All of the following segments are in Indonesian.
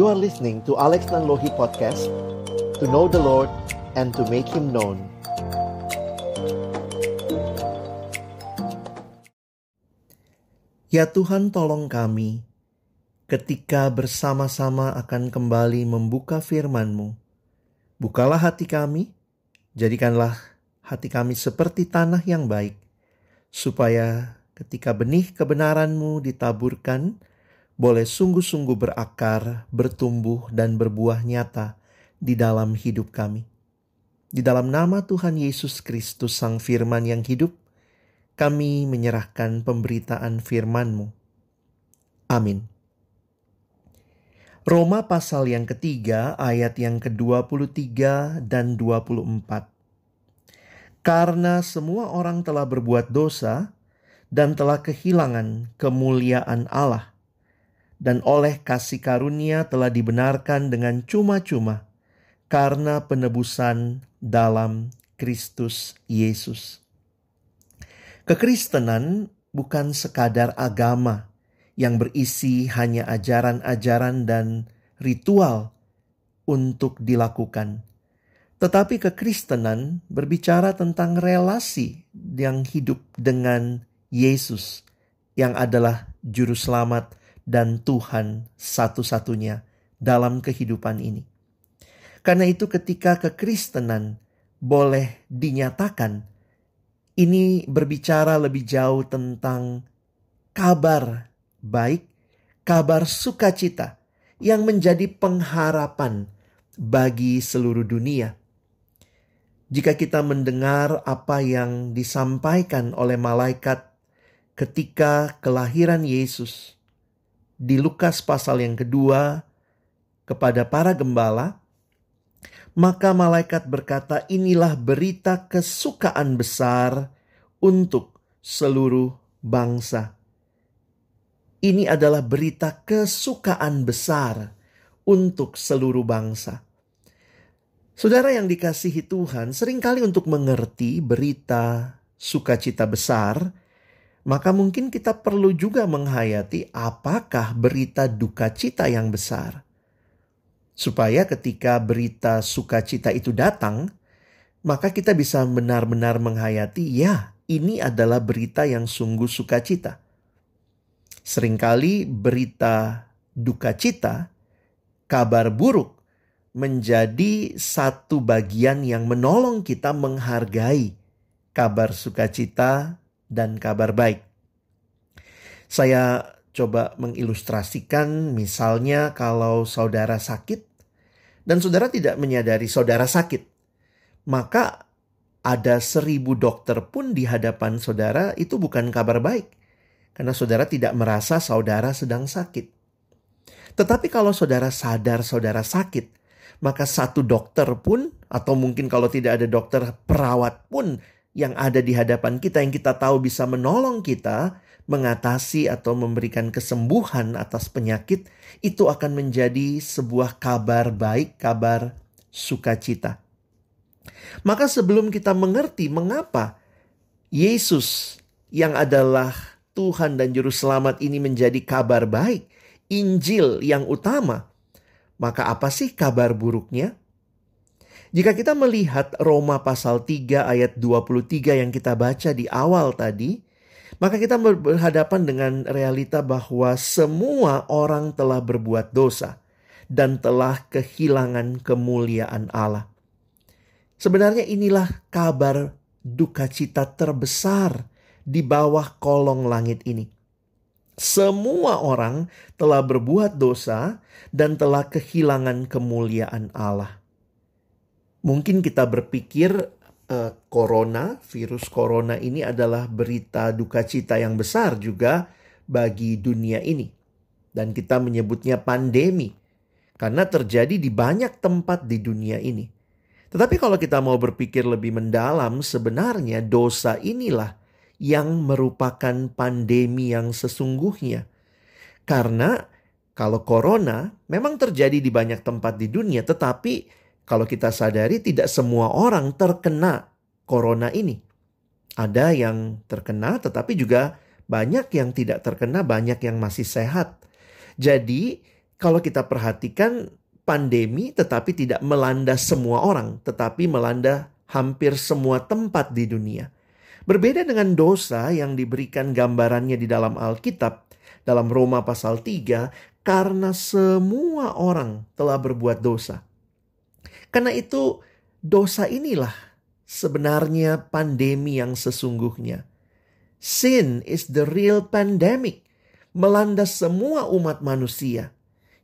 You are listening to Alex Nanlohi Podcast To know the Lord and to make Him known Ya Tuhan tolong kami ketika bersama-sama akan kembali membuka firman-Mu. Bukalah hati kami, jadikanlah hati kami seperti tanah yang baik, supaya ketika benih kebenaran-Mu ditaburkan, boleh sungguh-sungguh berakar, bertumbuh, dan berbuah nyata di dalam hidup kami. Di dalam nama Tuhan Yesus Kristus Sang Firman yang hidup, kami menyerahkan pemberitaan firman-Mu. Amin. Roma pasal yang ketiga ayat yang ke-23 dan 24. Karena semua orang telah berbuat dosa dan telah kehilangan kemuliaan Allah dan oleh kasih karunia telah dibenarkan dengan cuma-cuma karena penebusan dalam Kristus Yesus. Kekristenan bukan sekadar agama yang berisi hanya ajaran-ajaran dan ritual untuk dilakukan. Tetapi kekristenan berbicara tentang relasi yang hidup dengan Yesus yang adalah juru selamat dan Tuhan satu-satunya dalam kehidupan ini. Karena itu ketika kekristenan boleh dinyatakan, ini berbicara lebih jauh tentang kabar baik, kabar sukacita yang menjadi pengharapan bagi seluruh dunia. Jika kita mendengar apa yang disampaikan oleh malaikat ketika kelahiran Yesus, di Lukas pasal yang kedua kepada para gembala, maka malaikat berkata, "Inilah berita kesukaan besar untuk seluruh bangsa." Ini adalah berita kesukaan besar untuk seluruh bangsa. Saudara yang dikasihi Tuhan, sering kali untuk mengerti berita sukacita besar, maka mungkin kita perlu juga menghayati apakah berita duka cita yang besar. Supaya ketika berita sukacita itu datang, maka kita bisa benar-benar menghayati, ya, ini adalah berita yang sungguh sukacita. Seringkali berita duka cita, kabar buruk, menjadi satu bagian yang menolong kita menghargai kabar sukacita dan kabar baik. Saya coba mengilustrasikan misalnya kalau saudara sakit dan saudara tidak menyadari saudara sakit. Maka ada seribu dokter pun di hadapan saudara itu bukan kabar baik. Karena saudara tidak merasa saudara sedang sakit. Tetapi kalau saudara sadar saudara sakit, maka satu dokter pun atau mungkin kalau tidak ada dokter perawat pun yang ada di hadapan kita yang kita tahu bisa menolong kita mengatasi atau memberikan kesembuhan atas penyakit itu akan menjadi sebuah kabar baik, kabar sukacita. Maka sebelum kita mengerti mengapa Yesus yang adalah Tuhan dan juru selamat ini menjadi kabar baik, Injil yang utama, maka apa sih kabar buruknya? Jika kita melihat Roma pasal 3 ayat 23 yang kita baca di awal tadi, maka kita berhadapan dengan realita bahwa semua orang telah berbuat dosa dan telah kehilangan kemuliaan Allah. Sebenarnya inilah kabar duka cita terbesar di bawah kolong langit ini. Semua orang telah berbuat dosa dan telah kehilangan kemuliaan Allah. Mungkin kita berpikir uh, corona, virus corona ini adalah berita duka cita yang besar juga bagi dunia ini. Dan kita menyebutnya pandemi karena terjadi di banyak tempat di dunia ini. Tetapi kalau kita mau berpikir lebih mendalam, sebenarnya dosa inilah yang merupakan pandemi yang sesungguhnya. Karena kalau corona memang terjadi di banyak tempat di dunia, tetapi kalau kita sadari tidak semua orang terkena corona ini. Ada yang terkena tetapi juga banyak yang tidak terkena, banyak yang masih sehat. Jadi kalau kita perhatikan pandemi tetapi tidak melanda semua orang, tetapi melanda hampir semua tempat di dunia. Berbeda dengan dosa yang diberikan gambarannya di dalam Alkitab, dalam Roma pasal 3, karena semua orang telah berbuat dosa. Karena itu, dosa inilah sebenarnya pandemi yang sesungguhnya. Sin is the real pandemic, melanda semua umat manusia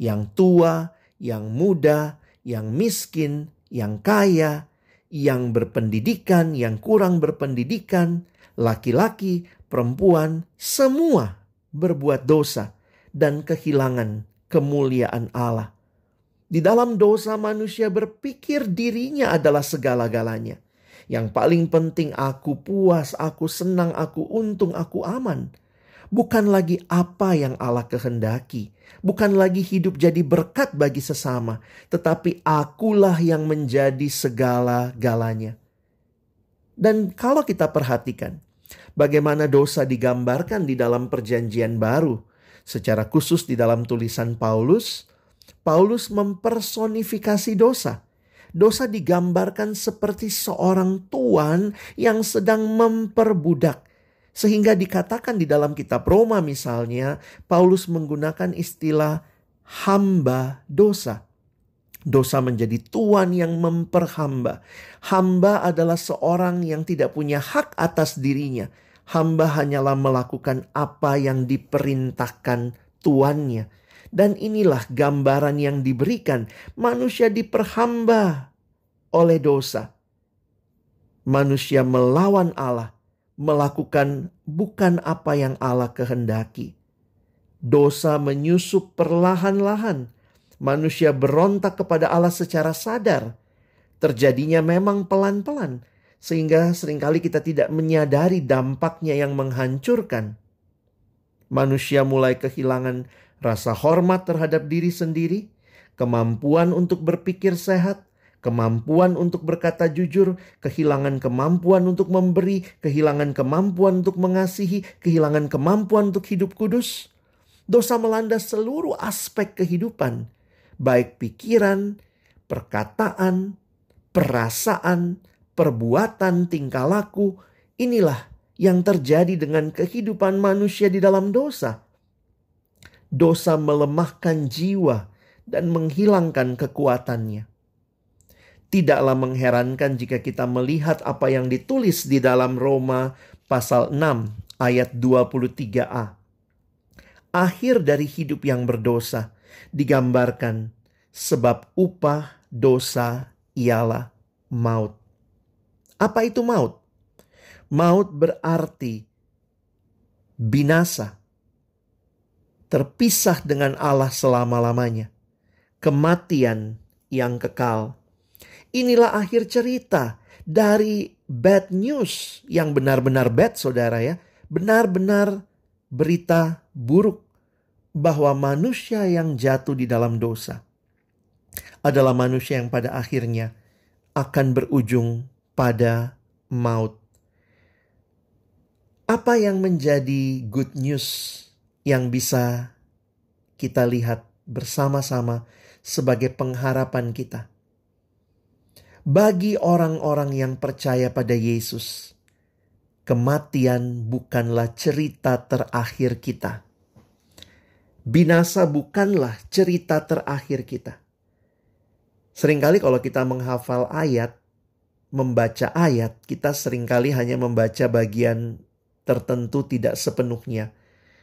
yang tua, yang muda, yang miskin, yang kaya, yang berpendidikan, yang kurang berpendidikan, laki-laki, perempuan, semua berbuat dosa dan kehilangan kemuliaan Allah. Di dalam dosa manusia berpikir dirinya adalah segala-galanya. Yang paling penting aku puas, aku senang, aku untung, aku aman bukan lagi apa yang Allah kehendaki, bukan lagi hidup jadi berkat bagi sesama, tetapi akulah yang menjadi segala-galanya. Dan kalau kita perhatikan bagaimana dosa digambarkan di dalam Perjanjian Baru, secara khusus di dalam tulisan Paulus, Paulus mempersonifikasi dosa. Dosa digambarkan seperti seorang tuan yang sedang memperbudak sehingga dikatakan di dalam kitab Roma misalnya, Paulus menggunakan istilah hamba dosa. Dosa menjadi tuan yang memperhamba. Hamba adalah seorang yang tidak punya hak atas dirinya. Hamba hanyalah melakukan apa yang diperintahkan tuannya. Dan inilah gambaran yang diberikan. Manusia diperhamba oleh dosa. Manusia melawan Allah melakukan bukan apa yang Allah kehendaki. Dosa menyusup perlahan-lahan. Manusia berontak kepada Allah secara sadar. Terjadinya memang pelan-pelan, sehingga sering kali kita tidak menyadari dampaknya yang menghancurkan. Manusia mulai kehilangan rasa hormat terhadap diri sendiri, kemampuan untuk berpikir sehat, kemampuan untuk berkata jujur, kehilangan kemampuan untuk memberi, kehilangan kemampuan untuk mengasihi, kehilangan kemampuan untuk hidup kudus. Dosa melanda seluruh aspek kehidupan, baik pikiran, perkataan, perasaan, perbuatan, tingkah laku. Inilah yang terjadi dengan kehidupan manusia di dalam dosa. Dosa melemahkan jiwa dan menghilangkan kekuatannya. Tidaklah mengherankan jika kita melihat apa yang ditulis di dalam Roma pasal 6 ayat 23a. Akhir dari hidup yang berdosa digambarkan sebab upah dosa ialah maut. Apa itu maut? Maut berarti binasa, terpisah dengan Allah selama-lamanya, kematian yang kekal Inilah akhir cerita dari bad news yang benar-benar bad saudara ya. Benar-benar berita buruk bahwa manusia yang jatuh di dalam dosa adalah manusia yang pada akhirnya akan berujung pada maut. Apa yang menjadi good news yang bisa kita lihat bersama-sama sebagai pengharapan kita? Bagi orang-orang yang percaya pada Yesus, kematian bukanlah cerita terakhir kita. Binasa bukanlah cerita terakhir kita. Seringkali kalau kita menghafal ayat, membaca ayat, kita sering kali hanya membaca bagian tertentu tidak sepenuhnya.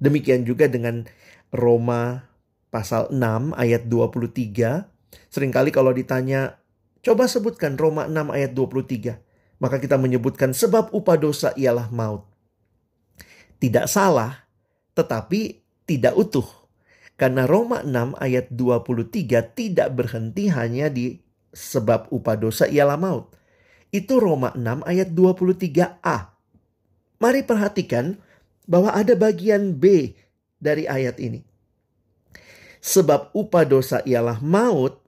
Demikian juga dengan Roma pasal 6 ayat 23. Seringkali kalau ditanya Coba sebutkan Roma 6 ayat 23. Maka kita menyebutkan sebab upah dosa ialah maut. Tidak salah, tetapi tidak utuh. Karena Roma 6 ayat 23 tidak berhenti hanya di sebab upah dosa ialah maut. Itu Roma 6 ayat 23a. Mari perhatikan bahwa ada bagian B dari ayat ini. Sebab upah dosa ialah maut,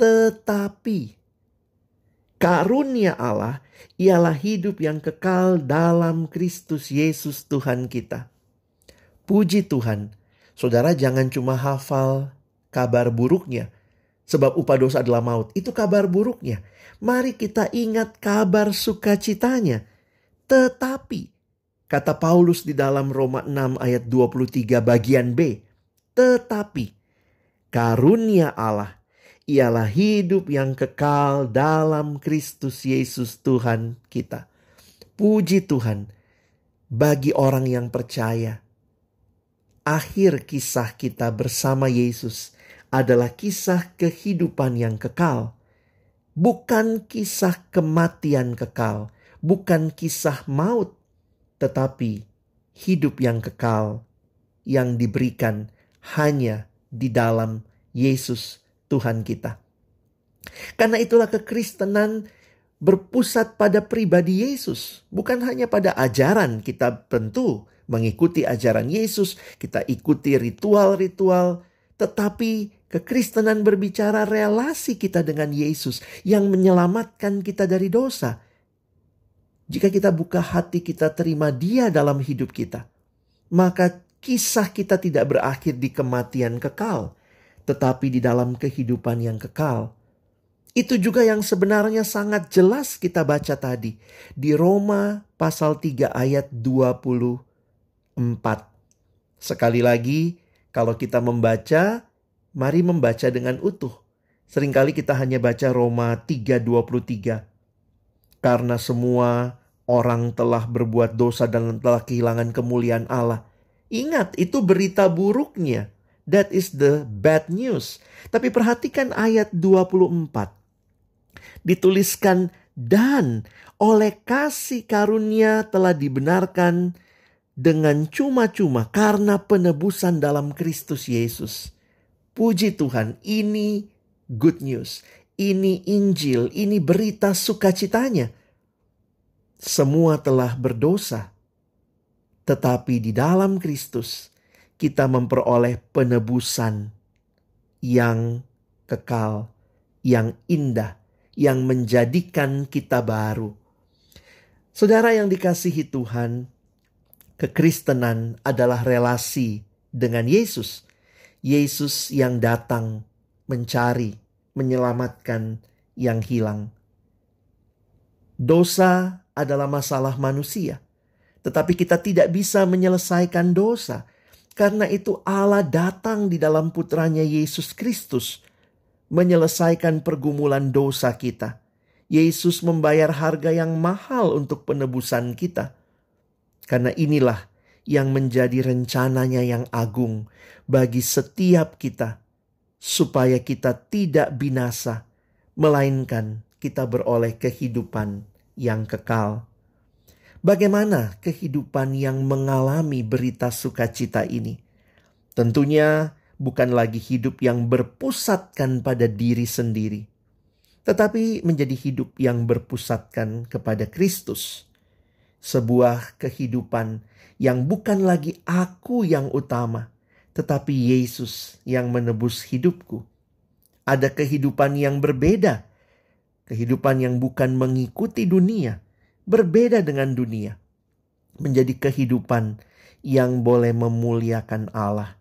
tetapi Karunia Allah ialah hidup yang kekal dalam Kristus Yesus Tuhan kita. Puji Tuhan, saudara jangan cuma hafal kabar buruknya. Sebab upah dosa adalah maut. Itu kabar buruknya. Mari kita ingat kabar sukacitanya. Tetapi, kata Paulus di dalam Roma 6 ayat 23 bagian B. Tetapi, karunia Allah ialah hidup yang kekal dalam Kristus Yesus Tuhan kita. Puji Tuhan bagi orang yang percaya. Akhir kisah kita bersama Yesus adalah kisah kehidupan yang kekal, bukan kisah kematian kekal, bukan kisah maut, tetapi hidup yang kekal yang diberikan hanya di dalam Yesus Tuhan kita. Karena itulah kekristenan berpusat pada pribadi Yesus, bukan hanya pada ajaran. Kita tentu mengikuti ajaran Yesus, kita ikuti ritual-ritual, tetapi kekristenan berbicara relasi kita dengan Yesus yang menyelamatkan kita dari dosa. Jika kita buka hati kita terima Dia dalam hidup kita, maka kisah kita tidak berakhir di kematian kekal, tetapi di dalam kehidupan yang kekal. Itu juga yang sebenarnya sangat jelas kita baca tadi di Roma pasal 3 ayat 24. Sekali lagi, kalau kita membaca, mari membaca dengan utuh. Seringkali kita hanya baca Roma 3:23. Karena semua orang telah berbuat dosa dan telah kehilangan kemuliaan Allah. Ingat, itu berita buruknya. That is the bad news. Tapi perhatikan ayat 24. Dituliskan dan oleh kasih karunia telah dibenarkan dengan cuma-cuma karena penebusan dalam Kristus Yesus. Puji Tuhan, ini good news. Ini Injil, ini berita sukacitanya. Semua telah berdosa. Tetapi di dalam Kristus kita memperoleh penebusan yang kekal, yang indah, yang menjadikan kita baru. Saudara yang dikasihi Tuhan, kekristenan adalah relasi dengan Yesus. Yesus yang datang mencari, menyelamatkan yang hilang. Dosa adalah masalah manusia, tetapi kita tidak bisa menyelesaikan dosa karena itu Allah datang di dalam putranya Yesus Kristus menyelesaikan pergumulan dosa kita. Yesus membayar harga yang mahal untuk penebusan kita. Karena inilah yang menjadi rencananya yang agung bagi setiap kita, supaya kita tidak binasa, melainkan kita beroleh kehidupan yang kekal. Bagaimana kehidupan yang mengalami berita sukacita ini? Tentunya bukan lagi hidup yang berpusatkan pada diri sendiri, tetapi menjadi hidup yang berpusatkan kepada Kristus. Sebuah kehidupan yang bukan lagi aku yang utama, tetapi Yesus yang menebus hidupku. Ada kehidupan yang berbeda, kehidupan yang bukan mengikuti dunia, berbeda dengan dunia, menjadi kehidupan yang boleh memuliakan Allah.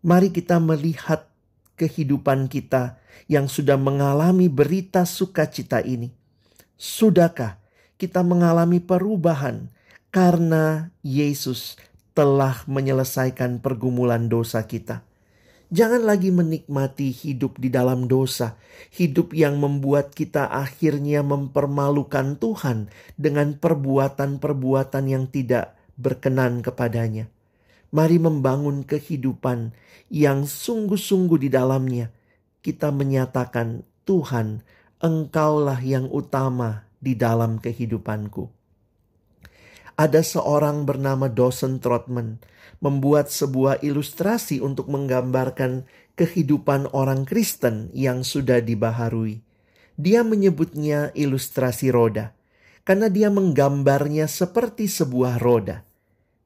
Mari kita melihat kehidupan kita yang sudah mengalami berita sukacita ini. Sudahkah kita mengalami perubahan karena Yesus telah menyelesaikan pergumulan dosa kita? Jangan lagi menikmati hidup di dalam dosa, hidup yang membuat kita akhirnya mempermalukan Tuhan dengan perbuatan-perbuatan yang tidak berkenan kepadanya. Mari membangun kehidupan yang sungguh-sungguh di dalamnya. Kita menyatakan, Tuhan, Engkaulah yang utama di dalam kehidupanku. Ada seorang bernama Dawson Trotman membuat sebuah ilustrasi untuk menggambarkan kehidupan orang Kristen yang sudah dibaharui. Dia menyebutnya ilustrasi roda karena dia menggambarnya seperti sebuah roda.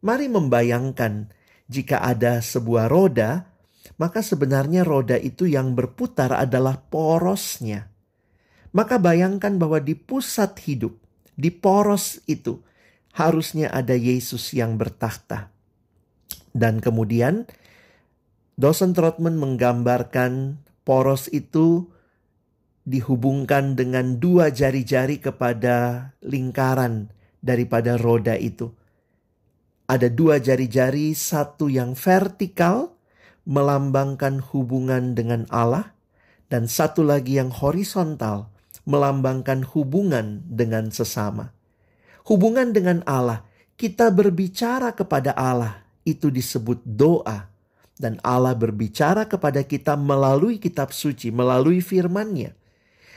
Mari membayangkan jika ada sebuah roda, maka sebenarnya roda itu yang berputar adalah porosnya. Maka bayangkan bahwa di pusat hidup, di poros itu, harusnya ada Yesus yang bertakhta. Dan kemudian Dosen Trotman menggambarkan poros itu dihubungkan dengan dua jari-jari kepada lingkaran daripada roda itu. Ada dua jari-jari, satu yang vertikal melambangkan hubungan dengan Allah, dan satu lagi yang horizontal melambangkan hubungan dengan sesama. Hubungan dengan Allah, kita berbicara kepada Allah, itu disebut doa dan Allah berbicara kepada kita melalui kitab suci, melalui firman-Nya.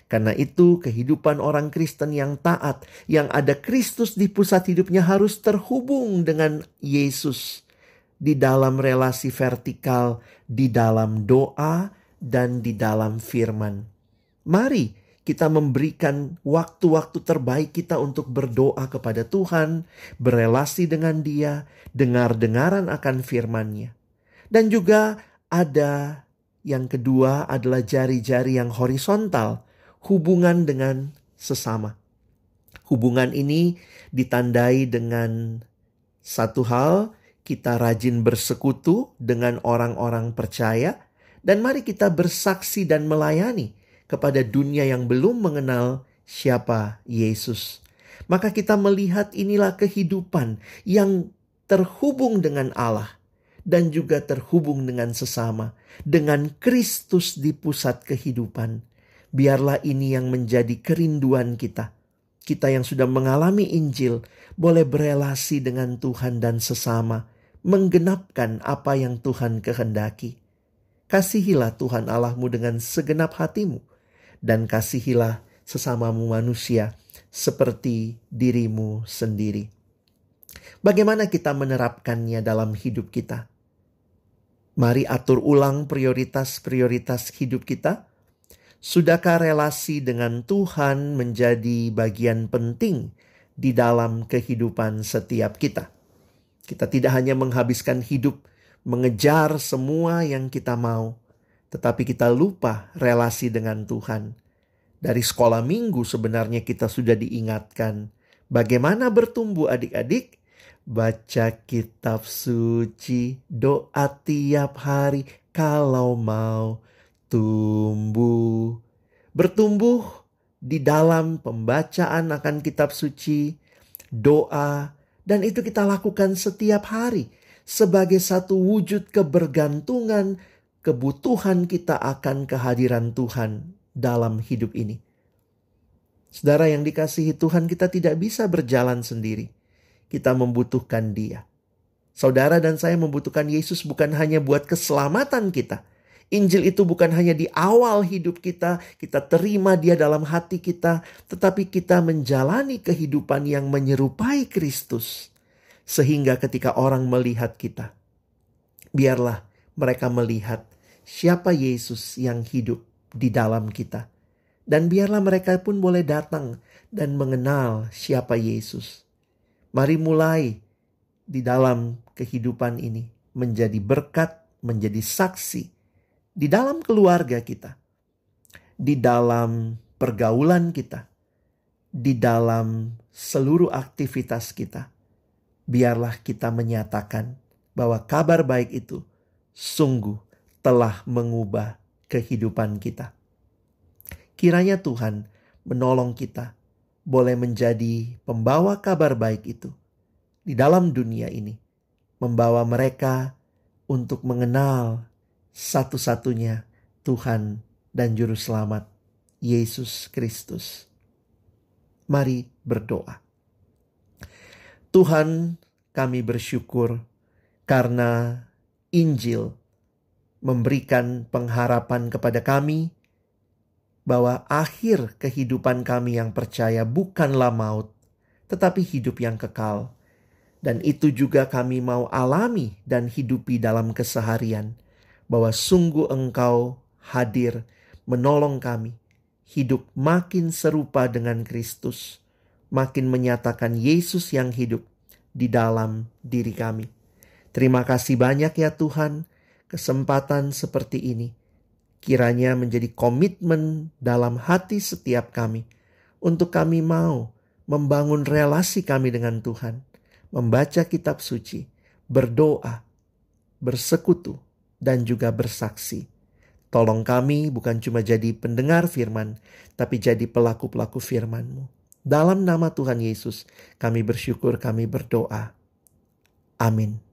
Karena itu kehidupan orang Kristen yang taat, yang ada Kristus di pusat hidupnya harus terhubung dengan Yesus di dalam relasi vertikal, di dalam doa, dan di dalam firman. Mari kita memberikan waktu-waktu terbaik kita untuk berdoa kepada Tuhan, berelasi dengan Dia, dengar-dengaran akan firman-Nya. Dan juga ada yang kedua adalah jari-jari yang horizontal, hubungan dengan sesama. Hubungan ini ditandai dengan satu hal, kita rajin bersekutu dengan orang-orang percaya, dan mari kita bersaksi dan melayani kepada dunia yang belum mengenal siapa Yesus. Maka kita melihat inilah kehidupan yang terhubung dengan Allah dan juga terhubung dengan sesama, dengan Kristus di pusat kehidupan. Biarlah ini yang menjadi kerinduan kita. Kita yang sudah mengalami Injil boleh berelasi dengan Tuhan dan sesama, menggenapkan apa yang Tuhan kehendaki. Kasihilah Tuhan Allahmu dengan segenap hatimu, dan kasihilah sesamamu manusia seperti dirimu sendiri. Bagaimana kita menerapkannya dalam hidup kita? Mari atur ulang prioritas-prioritas hidup kita. Sudahkah relasi dengan Tuhan menjadi bagian penting di dalam kehidupan setiap kita? Kita tidak hanya menghabiskan hidup mengejar semua yang kita mau, tetapi kita lupa relasi dengan Tuhan. Dari sekolah minggu sebenarnya kita sudah diingatkan bagaimana bertumbuh adik-adik Baca kitab suci, doa tiap hari kalau mau tumbuh. Bertumbuh di dalam pembacaan akan kitab suci, doa, dan itu kita lakukan setiap hari sebagai satu wujud kebergantungan, kebutuhan kita akan kehadiran Tuhan dalam hidup ini. Saudara yang dikasihi Tuhan, kita tidak bisa berjalan sendiri kita membutuhkan Dia. Saudara dan saya membutuhkan Yesus bukan hanya buat keselamatan kita. Injil itu bukan hanya di awal hidup kita, kita terima Dia dalam hati kita, tetapi kita menjalani kehidupan yang menyerupai Kristus, sehingga ketika orang melihat kita, biarlah mereka melihat siapa Yesus yang hidup di dalam kita, dan biarlah mereka pun boleh datang dan mengenal siapa Yesus. Mari mulai di dalam kehidupan ini menjadi berkat, menjadi saksi di dalam keluarga kita, di dalam pergaulan kita, di dalam seluruh aktivitas kita. Biarlah kita menyatakan bahwa kabar baik itu sungguh telah mengubah kehidupan kita. Kiranya Tuhan menolong kita boleh menjadi pembawa kabar baik itu di dalam dunia ini, membawa mereka untuk mengenal satu-satunya Tuhan dan Juru Selamat, Yesus Kristus. Mari berdoa. Tuhan, kami bersyukur karena Injil memberikan pengharapan kepada kami bahwa akhir kehidupan kami yang percaya bukanlah maut, tetapi hidup yang kekal. Dan itu juga kami mau alami dan hidupi dalam keseharian, bahwa sungguh Engkau hadir menolong kami hidup makin serupa dengan Kristus, makin menyatakan Yesus yang hidup di dalam diri kami. Terima kasih banyak ya Tuhan, kesempatan seperti ini kiranya menjadi komitmen dalam hati setiap kami untuk kami mau membangun relasi kami dengan Tuhan, membaca kitab suci, berdoa, bersekutu, dan juga bersaksi. Tolong kami bukan cuma jadi pendengar firman, tapi jadi pelaku-pelaku firman-Mu. Dalam nama Tuhan Yesus, kami bersyukur, kami berdoa. Amin.